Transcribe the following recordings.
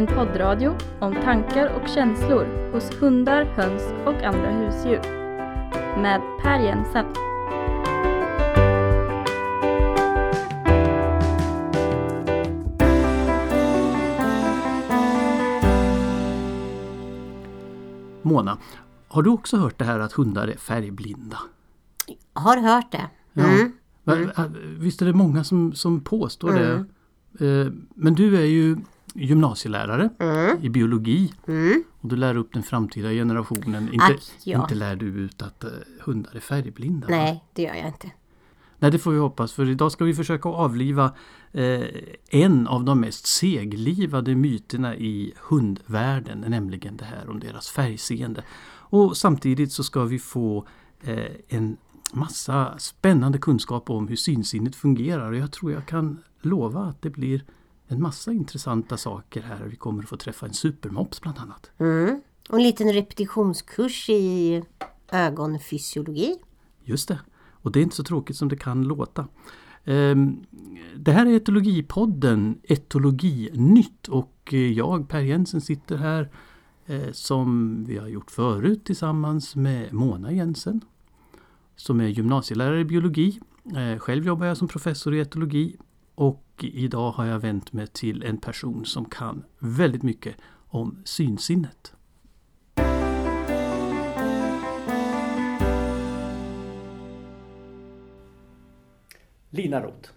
en poddradio om tankar och känslor hos hundar, höns och andra husdjur. Med Per Jensen. Mona, har du också hört det här att hundar är färgblinda? Har hört det. Ja. Mm. Va- Visst är det många som, som påstår Mm. det? Eh, Men du är ju gymnasielärare Mm. i biologi Mm. och du lär upp den framtida generationen. Inte, Ack, ja. inte lär du ut att eh, hundar är färgblinda? va? Nej, det gör jag inte. Nej, det får vi hoppas för idag ska vi försöka avliva eh, en av de mest seglivade myterna i hundvärlden, nämligen det här om deras färgseende. Och samtidigt så ska vi få eh, en massa spännande kunskap om hur synsinnet fungerar och jag tror jag kan lova att det blir en massa intressanta saker här. Vi kommer att få träffa en supermops bland annat. Mm. Och en liten repetitionskurs i ögonfysiologi. Just det. Och det är inte så tråkigt som det kan låta. Ehm, Det här är Etologipodden Etologinytt och eh, jag Per Jensen sitter här eh, som vi har gjort förut tillsammans med Mona Jensen som är gymnasielärare i biologi. Eh, Själv jobbar jag som professor i etologi och idag har jag vänt mig till en person som kan väldigt mycket om synsinnet. Lina Roth,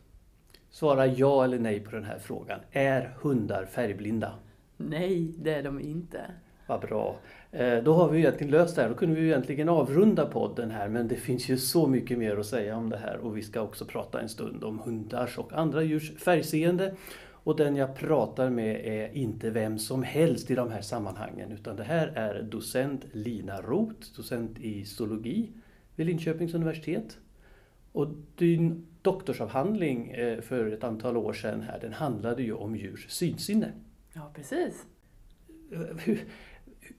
svara ja eller nej på den här frågan. Är hundar färgblinda? Nej, det är de inte. Vad bra. Eh, Då har vi egentligen löst det här. Då kunde vi egentligen avrunda podden här. Men det finns ju så mycket mer att säga om det här. Och vi ska också prata en stund om hundars och andra djurs färgseende. Och den jag pratar med är inte vem som helst i de här sammanhangen. Utan det här är docent Lina Roth, docent i zoologi vid Linköpings universitet. Och din doktorsavhandling eh, för ett antal år sedan här, den handlade ju om djurs synsinne. Ja, precis. Hur,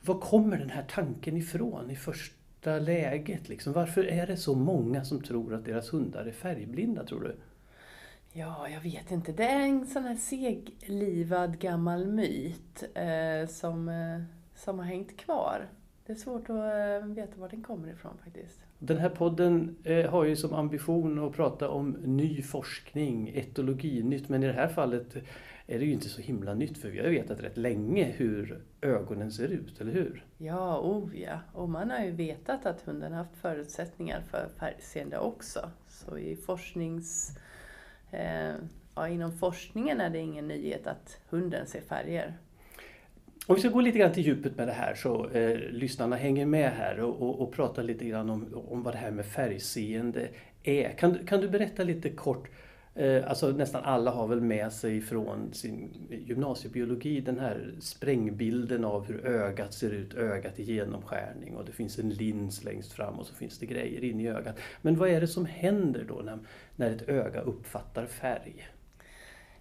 var kommer den här tanken ifrån i första läget? Liksom? Varför är det så många som tror att deras hundar är färgblinda, tror du? Ja, jag vet inte. Det är en sån här seglivad gammal myt eh, som, eh, som har hängt kvar. Det är svårt att eh, veta var den kommer ifrån faktiskt. Den här podden eh, har ju som ambition att prata om ny forskning, etologi, nytt. men i det här fallet är det ju inte så himla nytt för vi har ju vetat rätt länge hur ögonen ser ut, eller hur? Ja, oh ja. Och man har ju vetat att hunden har haft förutsättningar för färgseende också. Så i forsknings... Eh, ja, inom forskningen är det ingen nyhet att hunden ser färger. Om vi ska gå lite grann till djupet med det här så eh, lyssnarna hänger med här och, och, och pratar lite grann om, om vad det här med färgseende är. Kan, du- kan du berätta lite kort, eh, alltså nästan alla har väl med sig från sin gymnasiebiologi den här sprängbilden av hur ögat ser ut, ögat i genomskärning och det finns en lins längst fram och så finns det grejer in i ögat. Men vad är det som händer då när, när ett öga uppfattar färg?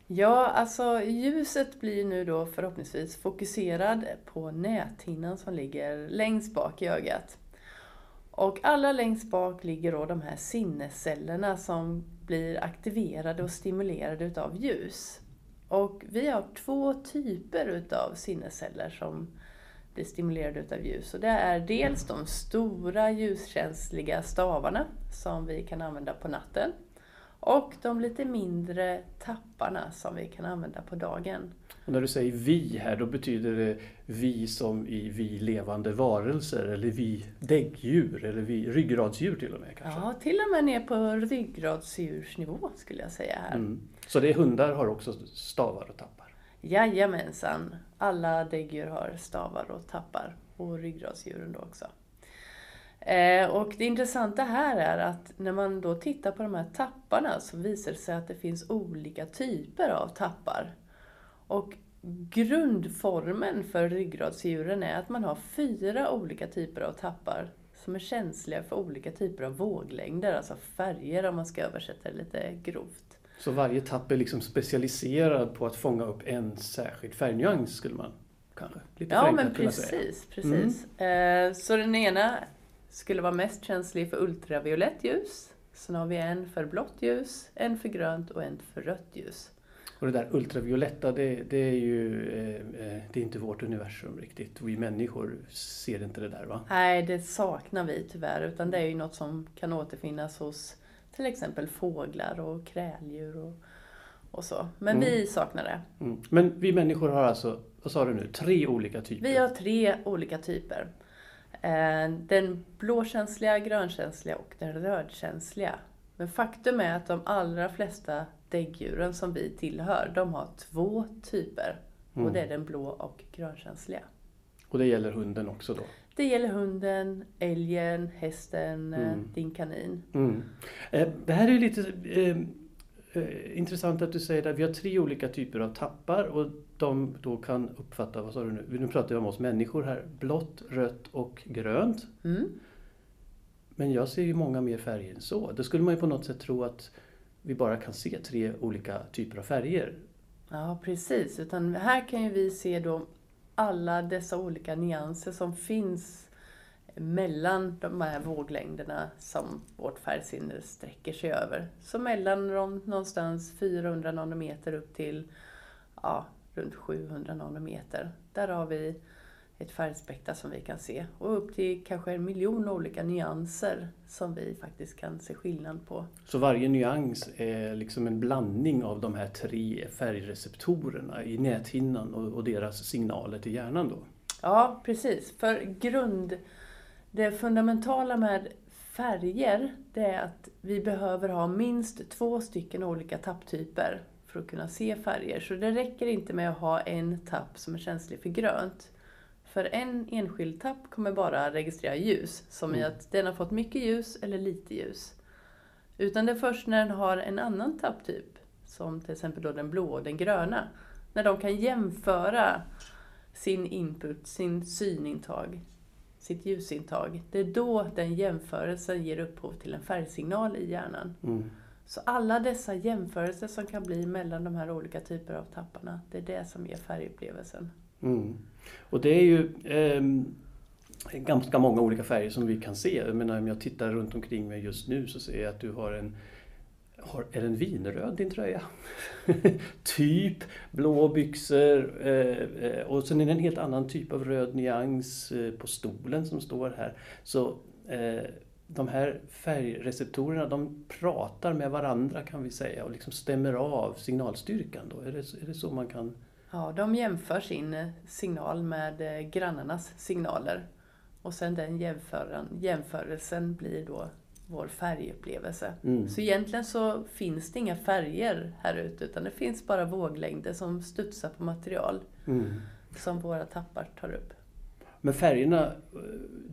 Ja, alltså ljuset blir nu då förhoppningsvis fokuserad på näthinnan som ligger längst bak i ögat. Och allra längst bak ligger då de här sinnescellerna som blir aktiverade och stimulerade utav ljus. Och vi har två typer utav sinnesceller som blir stimulerade utav ljus. Och det är dels de stora ljuskänsliga stavarna som vi kan använda på natten. Och de lite mindre tapparna som vi kan använda på dagen. Och när du säger vi här, då betyder det vi som i vi levande varelser eller vi däggdjur eller vi ryggradsdjur till och med kanske? Ja, till och med ner på ryggradsdjursnivå skulle jag säga här. Mm. Så det är hundar har också stavar och tappar? Jajamensan, alla däggdjur har stavar och tappar och ryggradsdjuren då också. Eh, och det intressanta här är att när man då tittar på de här tapparna så visar det sig att det finns olika typer av tappar. Och grundformen för ryggradsdjuren är att man har fyra olika typer av tappar som är känsliga för olika typer av våglängder, alltså färger om man ska översätta det lite grovt. Så varje tapp är liksom specialiserad på att fånga upp en särskild färgnyans skulle man kanske lite Ja, men kunna säga. precis. precis. Eh, Så den ena skulle vara mest känslig för ultraviolett ljus. Sen har vi en för blått ljus, en för grönt och en för rött ljus. Och det där ultravioletta det, det är ju eh, eh, det är inte vårt universum riktigt. Vi människor ser inte det där va? Nej, det saknar vi tyvärr. Utan det är ju något som kan återfinnas hos till exempel fåglar och kräldjur och, och så. Men Mm. vi saknar det. Mm. Men vi människor har alltså, vad sa du nu, tre olika typer? Vi har tre olika typer. Eh, Den blåkänsliga, grönkänsliga och den rödkänsliga. Men faktum är att de allra flesta däggdjuren som vi tillhör, de har två typer. Mm. Och det är den blå och grönkänsliga. Och det gäller hunden också då? Det gäller hunden, älgen, hästen, eh, Mm. din kanin. Mm. Eh, Det här är ju lite eh, intressant att du säger att vi har tre olika typer av tappar och de då kan uppfatta, vad sa du nu, nu pratar vi om oss människor här, blått, rött och grönt. Mm. Men jag ser ju många mer färger än så. Då skulle man ju på något sätt tro att vi bara kan se tre olika typer av färger. Ja, precis. Utan här kan ju vi se då alla dessa olika nyanser som finns mellan de här våglängderna som vårt färgsinne sträcker sig över. Så mellan de- någonstans 400 nanometer upp till ja, runt 700 nanometer. Där har vi ett färgspektra som vi kan se. Och upp till kanske en miljon olika nyanser som vi faktiskt kan se skillnad på. Så varje nyans är liksom en blandning av de här tre färgreceptorerna i näthinnan och, deras signaler till hjärnan då. Ja, precis. För grund... Det fundamentala med färger, det är att vi behöver ha minst två stycken olika tapptyper för att kunna se färger. Så det räcker inte med att ha en tapp som är känslig för grönt. För en enskild tapp kommer bara registrera ljus, som i Mm. att den har fått mycket ljus eller lite ljus. Utan det är först när den har en annan tapptyp, som till exempel då den blå och den gröna, när de kan jämföra sin input, sin synintag, sitt ljusintag. Det är då den jämförelsen ger upphov till en färgsignal i hjärnan. Mm. Så alla dessa jämförelser som kan bli mellan de här olika typerna av tapparna, det är det som ger färgupplevelsen. Mm. Och det är ju ehm, ganska många olika färger som vi kan se. Jag menar, om jag tittar runt omkring mig just nu så ser jag att du har en har, är den vinröd din tröja? typ blå byxor eh, eh, och sen är det en helt annan typ av röd nyans eh, på stolen som står här. Så eh, de här färgreceptorerna de pratar med varandra kan vi säga och liksom stämmer av signalstyrkan. Då. Är, det, är det så man kan Ja, de jämför sin eh, signal med eh, grannarnas signaler. Och sen den jämförelsen blir då vår färgupplevelse. Mm. Så egentligen så finns det inga färger här ute utan det finns bara våglängder som studsar på material Mm. som våra tappar tar upp. Men färgerna,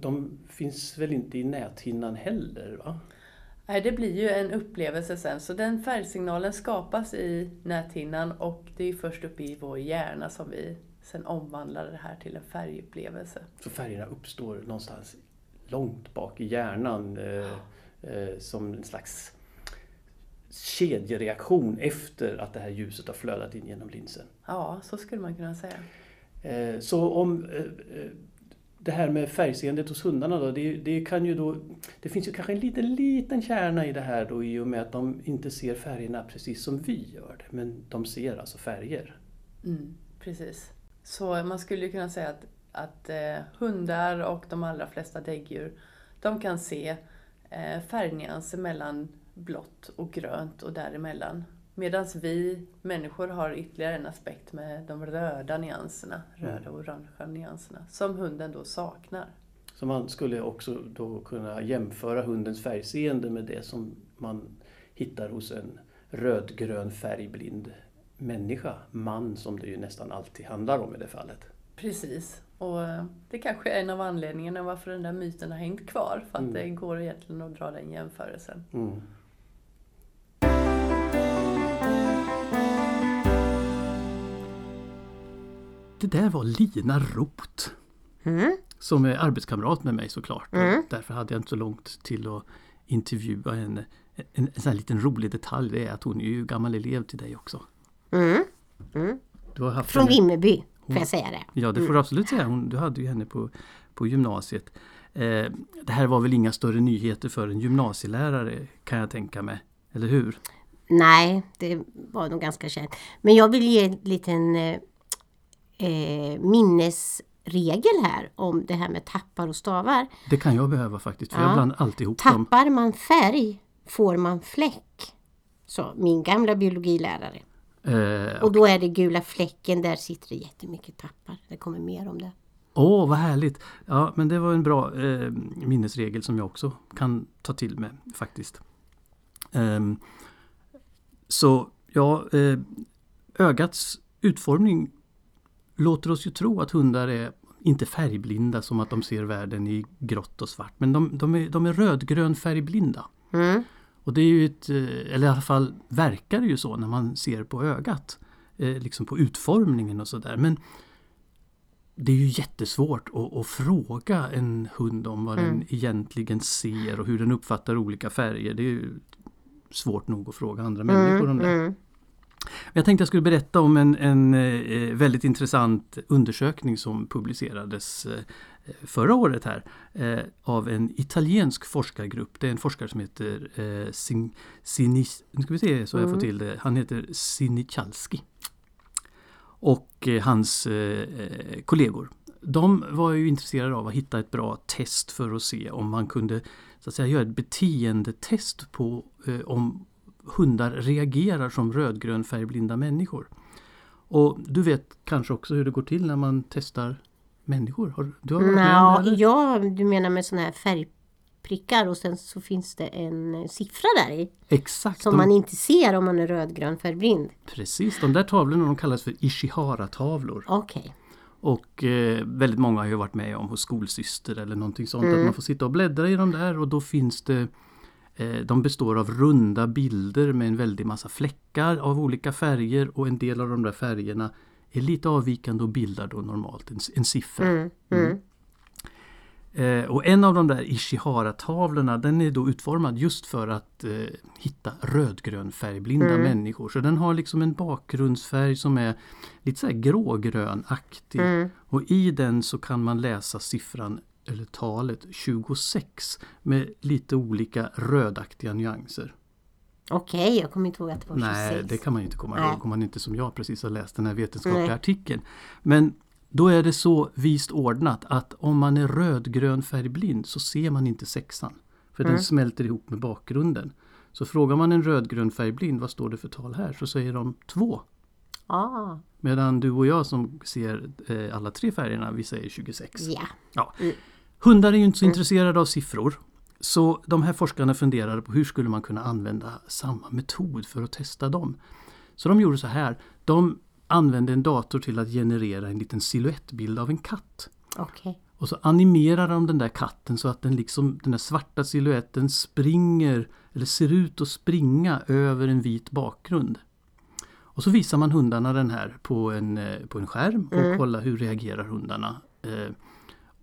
de finns väl inte i näthinnan heller? va? Nej, det blir ju en upplevelse sen. Så den färgsignalen skapas i näthinnan och det är först uppe i vår hjärna som vi sen omvandlar det här till en färgupplevelse. Så färgerna uppstår någonstans långt bak i hjärnan eh, eh, som en slags kedjereaktion efter att det här ljuset har flödat in genom linsen. Ja, så skulle man kunna säga. Eh, så om eh, eh, det här med färgseendet hos hundarna då, det, det kan ju då... Det finns ju kanske en liten, liten kärna i det här då i och med att de inte ser färgerna precis som vi gör det. Men de ser alltså färger. Mm, precis. Så man skulle ju kunna säga att, att eh, hundar och de allra flesta däggdjur, de kan se eh, färgnyanser mellan blått och grönt och däremellan. Medan vi människor har ytterligare en aspekt med de röda nyanserna, röda och orangea nyanserna, som hunden då saknar. Så man skulle också då kunna jämföra hundens färgseende med det som man hittar hos en rödgrön färgblind människa, man som det ju nästan alltid handlar om i det fallet. Precis. Och eh, det kanske är en av anledningarna varför den där myten har hängt kvar, för att Mm. det går egentligen att dra den jämförelsen. Mm. Det där var Lina Roth Mm. som är arbetskamrat med mig såklart. Mm. Därför hade jag inte så långt till att intervjua henne. En, en sån här liten rolig detalj det är att hon är ju gammal elev till dig också. Mm. Mm. Du har haft Från Vimmerby, får jag säga det. Ja, det får du absolut säga. Hon, du hade ju henne på, på gymnasiet. Eh, det här var väl inga större nyheter för en gymnasielärare kan jag tänka mig. Eller hur? Nej, det var nog ganska känt. Men jag vill ge en liten eh, eh, minnesregel här om det här med tappar och stavar. Det kan jag behöva faktiskt, för Ja. jag blandar alltid ihop dem. Tappar man färg får man fläck. Så min gamla biologilärare. Eh, Och då är det gula fläcken, där sitter det jättemycket tappar. Det kommer mer om det. Åh, vad härligt! Ja, men det var en bra eh, minnesregel som jag också kan ta till mig faktiskt. Ehm, så ja, eh, ögats utformning låter oss ju tro att hundar är inte färgblinda som att de ser världen i grått och svart. Men de, de, är, de är rödgrön färgblinda. Mm. Och det är ju ett, eh, eller i alla fall verkar det ju så när man ser på ögat. Eh, liksom på utformningen och sådär. Men det är ju jättesvårt att, att fråga en hund om vad den egentligen ser och hur den uppfattar olika färger. Det är ju svårt nog att fråga andra människor om det. Mm. Jag tänkte jag skulle berätta om en, en eh, väldigt intressant undersökning som publicerades förra året här eh, av en italiensk forskargrupp. Det är en forskare som heter eh, Sin, Sinis, nu ska vi se så jag får till det. Han heter Sinichalski. Och eh, hans eh, eh, kollegor. De var ju intresserade av att hitta ett bra test för att se om man kunde så att säga, göra ett beteendetest på eh, om hundar reagerar som rödgrön färgblinda människor. Och du vet kanske också hur det går till när man testar människor? Har, du har varit med Nå, eller? ja, du menar med sådana här färgprickar och sen så finns det en siffra där i. Exakt! Som de, man inte ser om man är rödgrön färgblind. Precis, de där tavlorna de kallas för Ishihara-tavlor. Okej. Och eh, väldigt många har ju varit med om hos skolsyster eller någonting sånt. Mm. Att man får sitta och bläddra i de där och då finns det eh, De består av runda bilder med en väldig massa fläckar av olika färger och en del av de där färgerna är lite avvikande och bildar då normalt en, en siffra. Mm. Mm. Eh, och en av de där Ishihara-tavlorna den är då utformad just för att eh, hitta rödgrön färgblinda Mm. människor. Så den har liksom en bakgrundsfärg som är lite så här grågrönaktig. Mm. Och i den så kan man läsa siffran eller talet 26 med lite olika rödaktiga nyanser. Okej, jag kommer inte ihåg att det var 26. Nej, det kan man ju inte komma Nej. ihåg om man inte som jag precis har läst den här vetenskapliga Nej. artikeln. Men då är det så vist ordnat att om man är rödgrön färgblind så ser man inte sexan. För Mm. den smälter ihop med bakgrunden. Så frågar man en rödgrön färgblind, vad står det för tal här? Så säger de två. Ah, Medan du och jag som ser eh, alla tre färgerna, vi säger 26. ja. Ja. Mm. Hundar är ju inte så intresserade av siffror. Så de här forskarna funderade på hur skulle man kunna använda samma metod för att testa dem. Så de gjorde så här. De använde en dator till att generera en liten silhuettbild av en katt. Okej. Och så animerar de den där katten så att den liksom, den där svarta siluetten springer eller ser ut att springa över en vit bakgrund. Och så visar man hundarna den här på en, eh, på en skärm och Mm. kollar hur reagerar hundarna. Eh,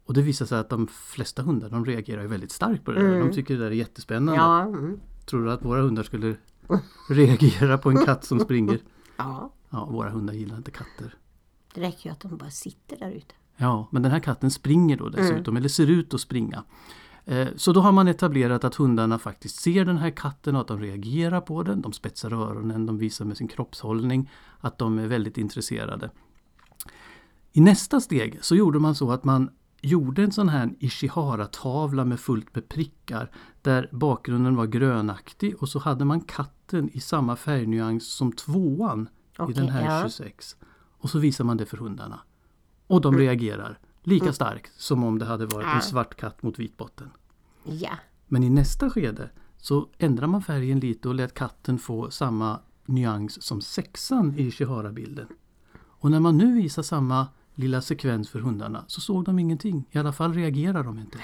och det visar sig att de flesta hundar de reagerar väldigt starkt på det där. Mm. De tycker det där är jättespännande. Ja. Mm. Tror du att våra hundar skulle reagera på en katt som springer? ja. Ja, våra hundar gillar inte katter. Det räcker ju att de bara sitter där ute. Ja, men den här katten springer då dessutom, eller ser ut att springa. Eh, Så då har man etablerat att hundarna faktiskt ser den här katten och att de reagerar på den. De spetsar öronen, de visar med sin kroppshållning att de är väldigt intresserade. I nästa steg så gjorde man så att man gjorde en sån här Ishihara-tavla med fullt med prickar där bakgrunden var grönaktig och så hade man katten i samma färgnyans som tvåan i Okej, den här ja. 26. Och så visar man det för hundarna. Och de reagerar lika starkt som om det hade varit en svart katt mot vit botten. Ja. Men i nästa skede så ändrar man färgen lite och lät katten få samma nyans som sexan i Ishihara-bilden. Och när man nu visar samma lilla sekvens för hundarna så såg de ingenting. I alla fall reagerar de inte.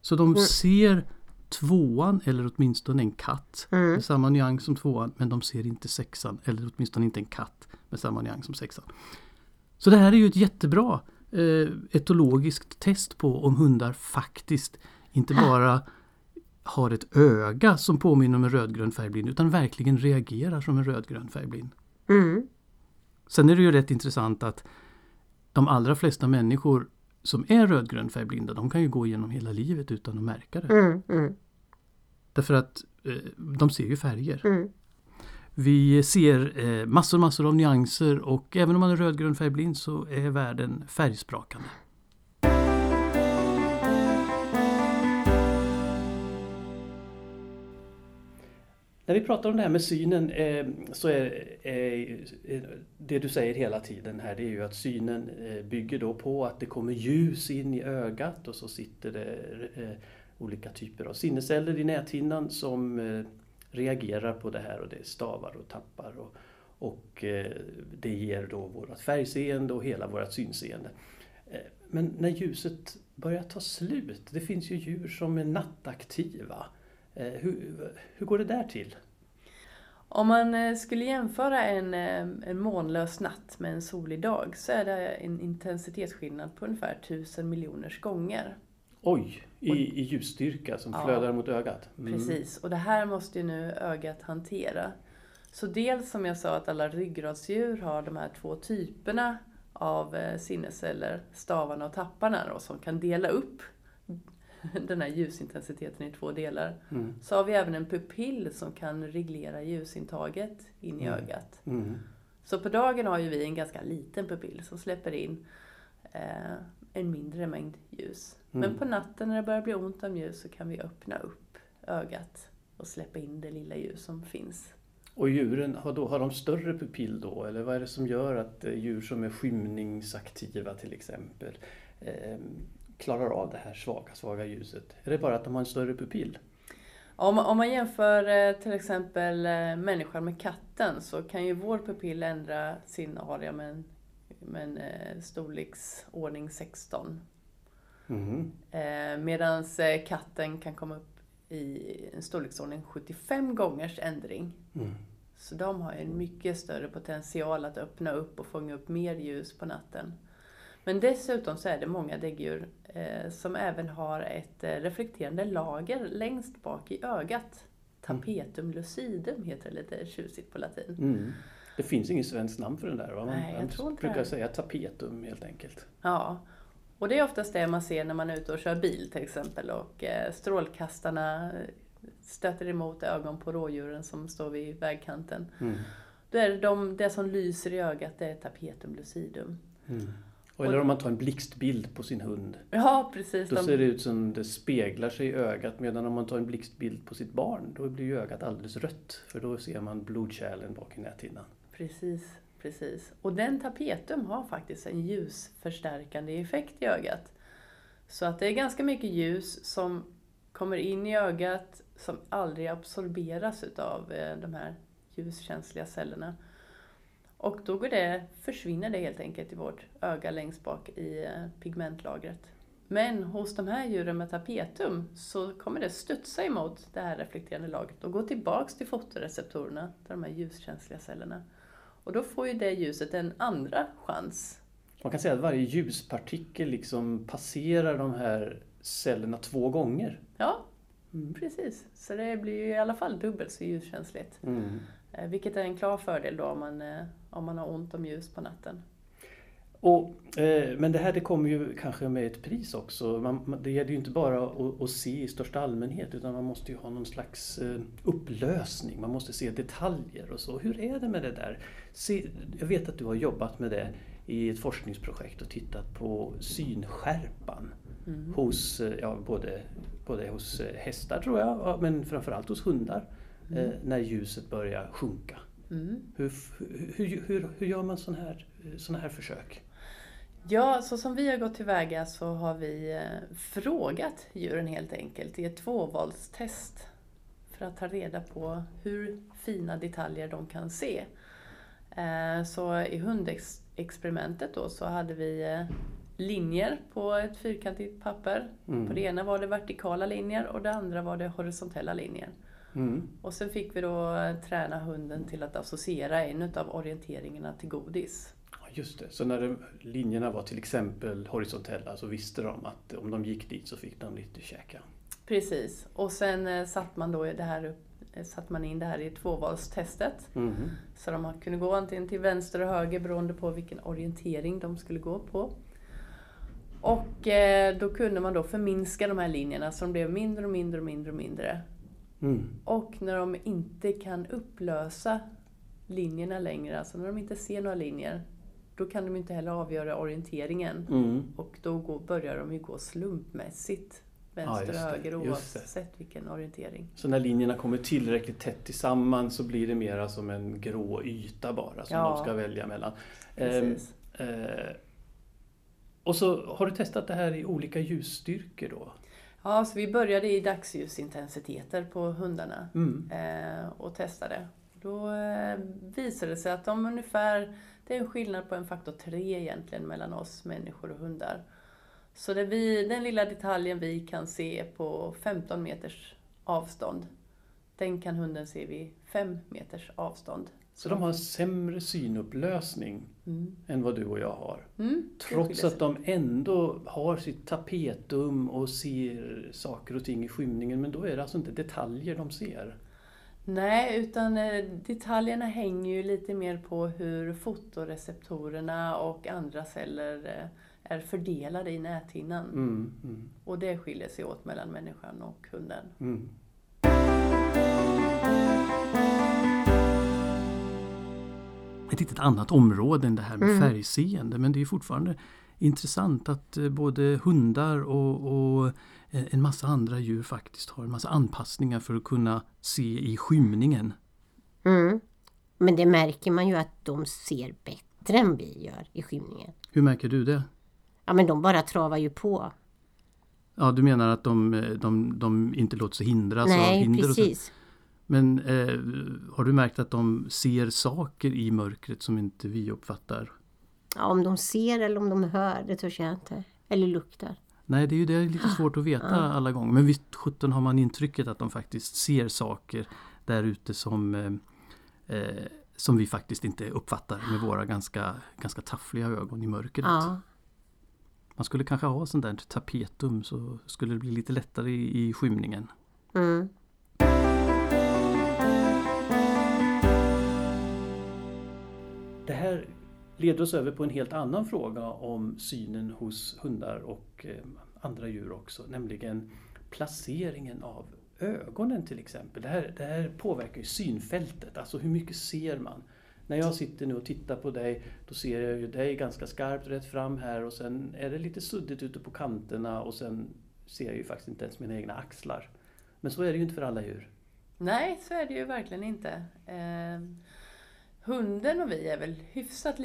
Så de ser tvåan eller åtminstone en katt med samma nyans som tvåan men de ser inte sexan eller åtminstone inte en katt med samma nyans som sexan. Så det här är ju ett jättebra eh, etologiskt test på om hundar faktiskt inte bara har ett öga som påminner om en rödgrön färgblind utan verkligen reagerar som en rödgrön färgblind. Mm. Sen är det ju rätt intressant att de allra flesta människor som är rödgrön färgblinda de kan ju gå igenom hela livet utan att märka det. Mm. Mm. Därför att eh, de ser ju färger. Mm. Vi ser eh, massor, massor av nyanser och även om man är rödgrön färgblind så är världen färgsprakande. När vi pratar om det här med synen eh, så är, eh, eh, det du säger hela tiden här det är ju att synen eh, bygger då på att det kommer ljus in i ögat och så sitter det eh, olika typer av sinnesceller i näthinnan som reagerar på det här och det stavar och tappar och, och det ger då vårt färgseende och hela vårt synseende. Men när ljuset börjar ta slut, det finns ju djur som är nattaktiva. Hur, hur går det där till? Om man skulle jämföra en, en månlös natt med en solig dag så är det en intensitetsskillnad på ungefär tusen miljoners gånger. Oj, i, i ljusstyrka som ja, flödar mot ögat. Mm. Precis, och det här måste ju nu ögat hantera. Så dels som jag sa att alla ryggradsdjur har de här två typerna av eh, sinnesceller, stavarna och tapparna då, som kan dela upp den här ljusintensiteten i två delar. Mm. Så har vi även en pupill som kan reglera ljusintaget in i mm. ögat. Mm. Så på dagen har ju vi en ganska liten pupill som släpper in eh, en mindre mängd ljus. Mm. Men på natten när det börjar bli ont om ljus så kan vi öppna upp ögat och släppa in det lilla ljus som finns. Och djuren, har, då, har de större pupill då? Eller vad är det som gör att eh, djur som är skymningsaktiva till exempel eh, klarar av det här svaga, svaga ljuset? Är det bara att de har en större pupill? Om, om man jämför eh, till exempel eh, människan med katten så kan ju vår pupill ändra sin area med en, med en storleksordning 16 Mm. Eh, Medan eh, katten kan komma upp i en storleksordning 75 gångers ändring. Mm. Så de har en mycket större potential att öppna upp och fånga upp mer ljus på natten. Men dessutom så är det många däggdjur eh, som även har ett eh, reflekterande lager längst bak i ögat. Tapetum lucidum heter det lite tjusigt på latin. Mm. Det finns inget svenskt namn för den där va? Man, Nej, jag tror inte brukar det. säga tapetum helt enkelt. Ja, och det är oftast det man ser när man är ute och kör bil till exempel och eh, strålkastarna stöter emot ögon på rådjuren som står vid vägkanten. Mm. Då är det de, det som lyser i ögat, det är tapetum lucidum. Mm. Och eller om man tar en blixtbild på sin hund. Ja, precis. Då de... ser det ut som det speglar sig i ögat. Medan om man tar en blixtbild på sitt barn, då blir ju ögat alldeles rött. För då ser man blodkärlen bak i näthinnan. Precis. Precis. Och den tapetum har faktiskt en ljusförstärkande effekt i ögat. Så att det är ganska mycket ljus som kommer in i ögat som aldrig absorberas utav eh, de här ljuskänsliga cellerna. Och då går det, försvinner det helt enkelt i vårt öga längst bak i eh, pigmentlagret. Men hos de här djuren med tapetum så kommer det studsa emot det här reflekterande lagret och gå tillbaks till fotoreceptorerna, till de här ljuskänsliga cellerna. Och då får ju det ljuset en andra chans. Man kan säga att varje ljuspartikel liksom passerar de här cellerna två gånger. Ja, mm. precis. Så det blir ju i alla fall dubbelt så ljuskänsligt. Mm. Eh, vilket är en klar fördel då om man, eh, om man har ont om ljus på natten. Och, eh, men det här det kommer ju kanske med ett pris också. Man, det gäller ju inte bara att, att, se i största allmänhet utan man måste ju ha någon slags eh, upplösning. Man måste se detaljer och så. Hur är det med det där? Se, jag vet att du har jobbat med det i ett forskningsprojekt och tittat på synskärpan mm. hos, eh, ja, både, både hos eh, hästar tror jag, men framförallt hos hundar. Mm. Eh, när ljuset börjar sjunka. Mm. Hur, hur, hur, hur gör man sådana här, såna här försök? Ja, så som vi har gått tillväga så har vi eh, frågat djuren helt enkelt i ett tvåvalstest för att ta reda på hur fina detaljer de kan se. Eh, så i hundexperimentet då så hade vi eh, linjer på ett fyrkantigt papper. Mm. På det ena var det vertikala linjer och det andra var det horisontella linjer. Mm. Och sen fick vi då träna hunden till att associera en av orienteringarna till godis. Just det, så när linjerna var till exempel horisontella så visste de att om de gick dit så fick de lite käka. Precis, och sen eh, satt man då det här eh, satt man in det här i tvåvalstestet. Mm. Så de kunde gå antingen till vänster och höger beroende på vilken orientering de skulle gå på. Och eh, då kunde man då förminska de här linjerna så de blev mindre och mindre och mindre och mindre. Mm. Och när de inte kan upplösa linjerna längre. Alltså när de inte ser några linjer, då kan de inte heller avgöra orienteringen. Mm. Och då går, börjar de ju gå slumpmässigt. Vänster just och höger oavsett vilken orientering. Så när linjerna kommer tillräckligt tätt tillsammans så blir det mera som en grå yta bara som Ja. de ska välja mellan. Precis. Eh, och så har du testat det här i olika ljusstyrkor då? Ja, så vi började i dagsljusintensiteter på hundarna Mm. eh, och testade. Då eh, visade det sig att de ungefär, det är en skillnad på en faktor 3 egentligen mellan oss människor och hundar. Så det vi, den lilla detaljen vi kan se på 15 meters avstånd, den kan hunden se vid 5 meters avstånd. Så de har sämre synupplösning Mm. än vad du och jag har. Mm, Trots att de ändå har sitt tapetum och ser saker och ting i skymningen. Men då är det alltså inte detaljer de ser. Nej, utan eh, detaljerna hänger ju lite mer på hur fotoreceptorerna och andra celler eh, är fördelade i näthinnan. Mm, mm, Och det skiljer sig åt mellan människan och hunden. Ett litet annat område än det här med Mm. färgseende men det är fortfarande intressant att eh, både hundar och, och eh, en massa andra djur faktiskt har en massa anpassningar för att kunna se i skymningen. Mm. Men det märker man ju att de ser bättre än vi gör i skymningen. Hur märker du det? Ja men de bara travar ju på. Ja, du menar att de, eh, de, de inte låter sig hindras av Nej hinder och så. Men eh, har du märkt att de ser saker i mörkret som inte vi uppfattar? Ja, om de ser eller om de hör, det törs jag inte. Eller luktar. Nej, det är ju det är lite svårt att veta alla gånger. Men visst sjutton har man intrycket att de faktiskt ser saker där ute som, eh, eh, som vi faktiskt inte uppfattar med våra ganska, ganska taffliga ögon i mörkret. Ja. Man skulle kanske ha sånt där tapetum så skulle det bli lite lättare i, i skymningen. Mm. Det här leder oss över på en helt annan fråga om synen hos hundar och eh, andra djur också, nämligen placeringen av ögonen till exempel. Det här, det här påverkar ju synfältet, alltså hur mycket ser man? När jag sitter nu och tittar på dig, då ser jag ju dig ganska skarpt rätt fram här och sen är det lite suddigt ute på kanterna och sen ser jag ju faktiskt inte ens mina egna axlar. Men så är det ju inte för alla djur. Nej, så är det ju verkligen inte. Ehm, Hunden och vi är väl hyfsat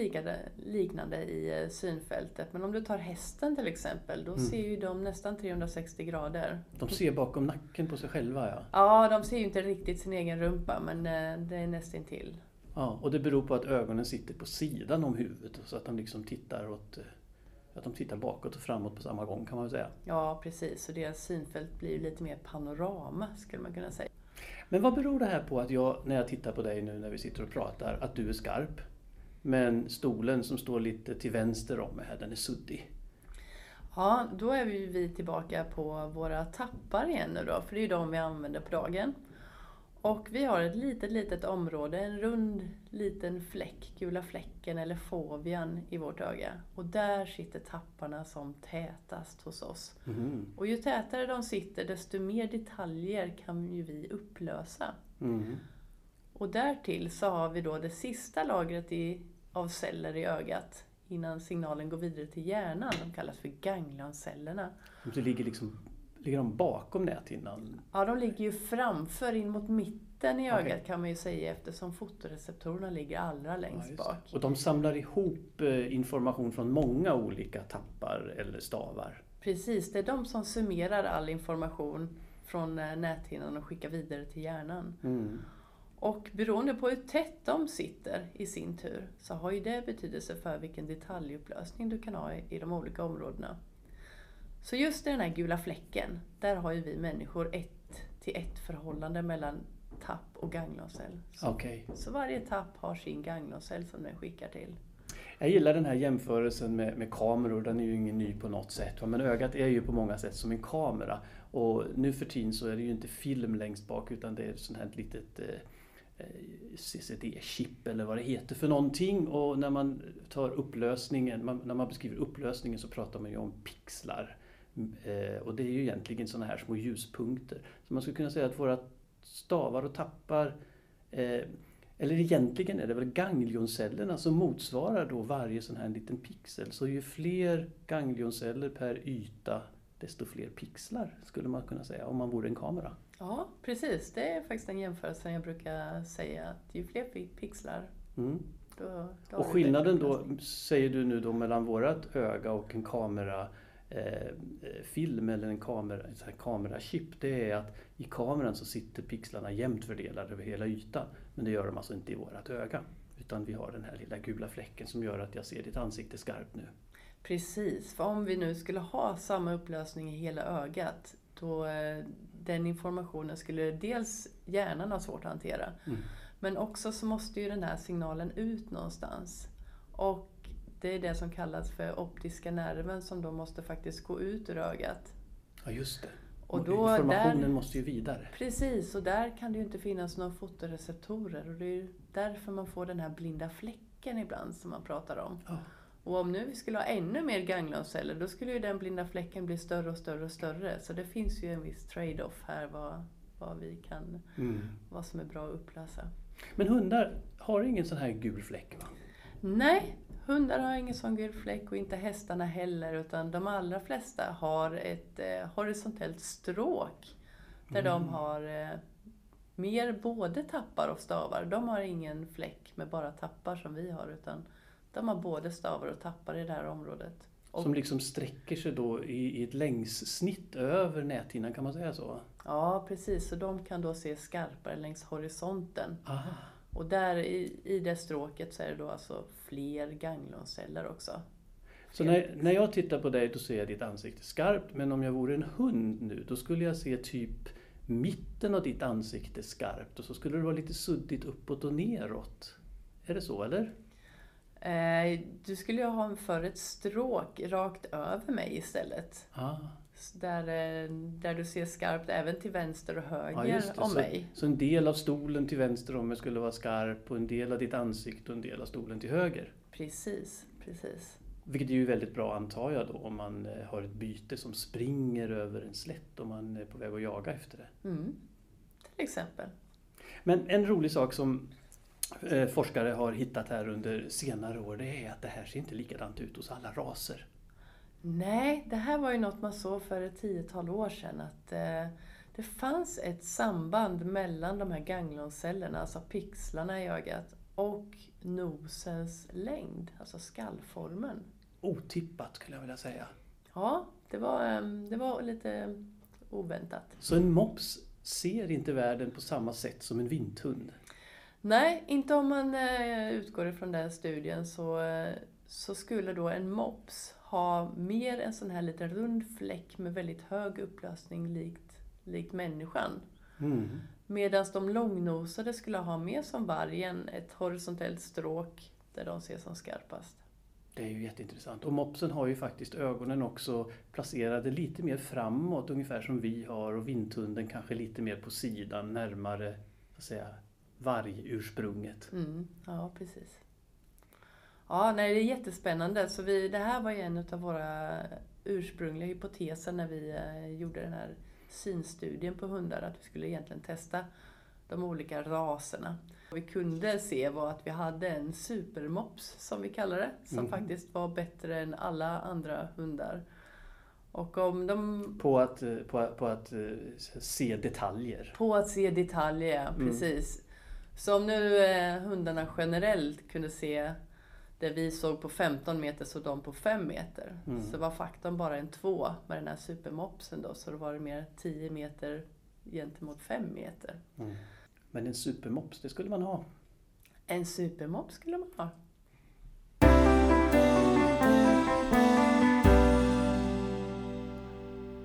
liknande i eh, synfältet. Men om du tar hästen till exempel, då Mm. ser ju de nästan 360 grader. De ser bakom nacken på sig själva ja. Ja, de ser ju inte riktigt sin egen rumpa, men eh, det är nästintill. Ja, och det beror på att ögonen sitter på sidan om huvudet så att de liksom tittar åt eh, att de tittar bakåt och framåt på samma gång kan man väl säga. Ja, precis. Så deras synfält blir lite mer panorama, skulle man kunna säga. Men vad beror det här på att jag, när jag tittar på dig nu när vi sitter och pratar, att du är skarp? Men stolen som står lite till vänster om mig här, den är suddig. Ja, då är vi, vi tillbaka på våra tappar igen nu då, för det är ju de vi använder på dagen. Och vi har ett litet, litet område, en rund liten fläck, gula fläcken eller fovian i vårt öga. Och där sitter tapparna som tätast hos oss. Mhm. Och ju tätare de sitter, desto mer detaljer kan ju vi upplösa. Mm. Och därtill så har vi då det sista lagret i, av celler i ögat innan signalen går vidare till hjärnan. De kallas för ganglioncellerna. Det ligger liksom ligger de bakom näthinnan? Ja, de ligger ju framför, in mot mitten i ögat Okej. kan man ju säga eftersom fotoreceptorerna ligger allra Ja, längst just bak. Och de samlar ihop eh, information från många olika tappar eller stavar? Precis, det är de som summerar all information från eh, näthinnan och skickar vidare till hjärnan. Mm. Och beroende på hur tätt de sitter i sin tur så har ju det betydelse för vilken detaljupplösning du kan ha i de olika områdena. Så just i den här gula fläcken, där har ju vi människor ett till ett förhållande mellan tapp och ganglioncell. Så, Okej. så varje tapp har sin ganglioncell som den skickar till. Jag gillar den här jämförelsen med, med kameror, den är ju ingen ny på något sätt. Men ögat är ju på många sätt som en kamera. Och nu för tiden så är det ju inte film längst bak utan det är ett sånt här litet eh, eh, CCD-chip eller vad det heter för någonting. Och när man tar upplösningen, man, när man beskriver upplösningen så pratar man ju om pixlar. Eh, och det är ju egentligen såna här små ljuspunkter. Så man skulle kunna säga att våra stavar och tappar eh, eller egentligen är det väl ganglioncellerna som motsvarar då varje sån här liten pixel. Så ju fler ganglionceller per yta desto fler pixlar skulle man kunna säga om man vore en kamera. Ja, precis. Det är faktiskt en jämförelse jag brukar säga att ju fler pixlar Mm. då, då Och skillnaden då, säger du nu då mellan vårat öga och en kamera film eller en kamera, här kamerachip, det är att i kameran så sitter pixlarna jämnt fördelade över hela ytan. Men det gör de alltså inte i vårat öga. Utan vi har den här lilla gula fläcken som gör att jag ser ditt ansikte skarpt nu. Precis, för om vi nu skulle ha samma upplösning i hela ögat då eh, den informationen skulle dels hjärnan ha svårt att hantera Mm. men också så måste ju den här signalen ut någonstans. Och det är det som kallas för optiska nerven som då måste faktiskt gå ut ur ögat. Ja just det. Och då Informationen där- måste ju vidare. Precis, och där kan det ju inte finnas några fotoreceptorer och det är ju därför man får den här blinda fläcken ibland som man pratar om. Ja. Och om nu vi skulle ha ännu mer ganglionceller då skulle ju den blinda fläcken bli större och större och större. Så det finns ju en viss trade-off här vad, vad vi kan, Mm. vad som är bra att upplösa. Men hundar har ingen sån här gul fläck va? Nej, hundar har ingen sån gul fläck och inte hästarna heller utan de allra flesta har ett eh, horisontellt stråk där de har eh, mer både tappar och stavar. De har ingen fläck med bara tappar som vi har utan de har både stavar och tappar i det här området. Och, Som liksom sträcker sig då i, i ett längssnitt över näthinnan, kan man säga så? Ja, precis. Så de kan då se skarpare längs horisonten. Aha. Och där i, i det stråket så är det då alltså fler ganglionceller också. Så när, när jag tittar på dig då ser jag ditt ansikte skarpt, men om jag vore en hund nu då skulle jag se typ mitten av ditt ansikte skarpt och så skulle det vara lite suddigt uppåt och neråt. Är det så eller? Eh, du skulle ju ha för ett stråk rakt över mig istället. Ah. Där, eh, där du ser skarpt även till vänster och höger Ja, om Så, mig. så en del av stolen till vänster om mig skulle vara skarp och en del av ditt ansikte och en del av stolen till höger. Precis, precis. Vilket är ju väldigt bra antar jag då om man eh, har ett byte som springer över en slätt och man är på väg att jaga efter det. Mm. Till exempel. Men en rolig sak som eh, forskare har hittat här under senare år det är att det här ser inte likadant ut hos alla raser. Nej, det här var ju något man såg för ett tiotal år sedan. Att eh, det fanns ett samband mellan de här ganglioncellerna, alltså pixlarna i ögat, och nosens längd, alltså skallformen. Otippat skulle jag vilja säga. Ja, det var, eh, det var lite oväntat. Så en mops ser inte världen på samma sätt som en vinthund. Nej, inte om man eh, utgår ifrån den studien så, eh, så skulle då en mops ha mer en sån här liten rund fläck med väldigt hög upplösning likt, likt människan. Mm. Medan de långnosade skulle ha mer som vargen ett horisontellt stråk där de ser som skarpast. Det är ju jätteintressant. Och mopsen har ju faktiskt ögonen också placerade lite mer framåt, ungefär som vi har. Och vindhunden kanske lite mer på sidan, närmare vargursprunget. Mm, ja, precis. Ja, nej, det är jättespännande. Så vi, det här var ju en av våra ursprungliga hypoteser när vi eh, gjorde den här synstudien på hundar, att vi skulle egentligen testa de olika raserna. Vad vi kunde se var att vi hade en supermops, som vi kallar det, som Mhm. faktiskt var bättre än alla andra hundar. Och om de På att, eh, på, på att eh, se detaljer. På att se detaljer, Mm. precis. Så om nu hundarna generellt kunde se det vi såg på 15 meter så de på 5 meter. Mm. Så var faktorn bara en 2 med den här supermopsen då. Så då var det mer 10 meter gentemot 5 meter. Mm. Men en supermops, det skulle man ha. En supermops skulle man ha.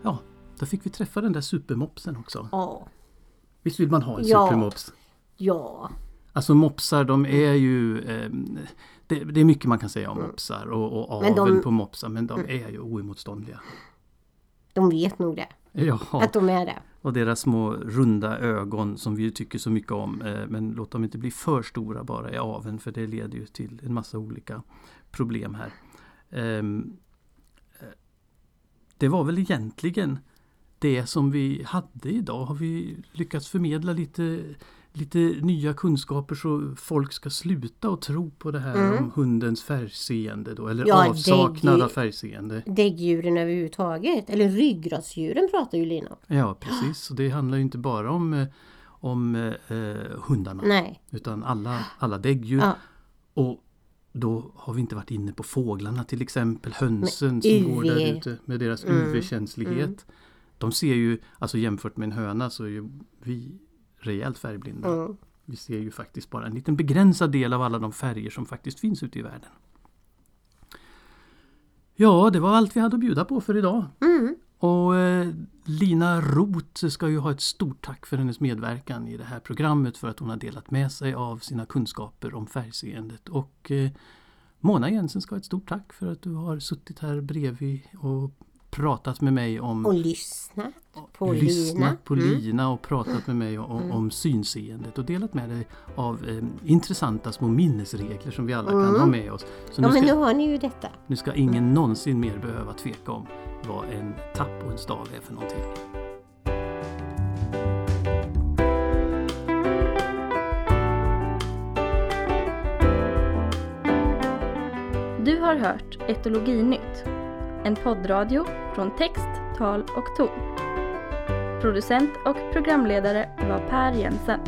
Ja, då fick vi träffa den där supermopsen också. Ja, Visst vill man ha en Ja. supermops? ja, Alltså mopsar de är ju... Eh, det, det är mycket man kan säga om mopsar och, och aveln de- på mopsar men de är ju oemotståndliga. de vet nog det. Ja, Att de är det. och deras små runda ögon som vi tycker så mycket om. Eh, men låt dem inte bli för stora bara i aveln för det leder ju till en massa olika problem här. Ehm, eh, det var väl egentligen det som vi hade idag. Har vi lyckats förmedla lite, lite nya kunskaper så folk ska sluta att tro på det här Mm. om hundens färgseende då, eller Ja, avsaknad av färgseende. Däggdjuren överhuvudtaget. Eller ryggradsdjuren pratar ju Lina. Ja, precis. Och det handlar ju inte bara om, eh, om eh, eh, hundarna Nej. utan alla, alla däggdjur. Ja. Och då har vi inte varit inne på fåglarna till exempel, hönsen som går där ute med deras Mm, UV-känslighet. De ser ju, alltså jämfört med en höna så är ju vi rejält färgblinda. Mm. Vi ser ju faktiskt bara en liten begränsad del av alla de färger som faktiskt finns ute i världen. Ja, det var allt vi hade att bjuda på för idag. Mm. Och eh, Lina Roth ska ju ha ett stort tack för hennes medverkan i det här programmet för att hon har delat med sig av sina kunskaper om färgseendet. Och eh, Mona Jensen ska ha ett stort tack för att du har suttit här bredvid och pratat med mig om Och lyssnat på lyssnat Lina. på Mm. Lina och pratat med mig om, om synseendet och delat med dig av eh, intressanta små minnesregler som vi alla kan Mm. ha med oss. Så Ja nu, men ska, nu har ni ju detta. nu ska ingen någonsin mer behöva tveka om vad en tapp och en stav är för någonting. Du har hört Etologinytt, en poddradio från text, tal och ton. Producent och programledare var Per Jensen.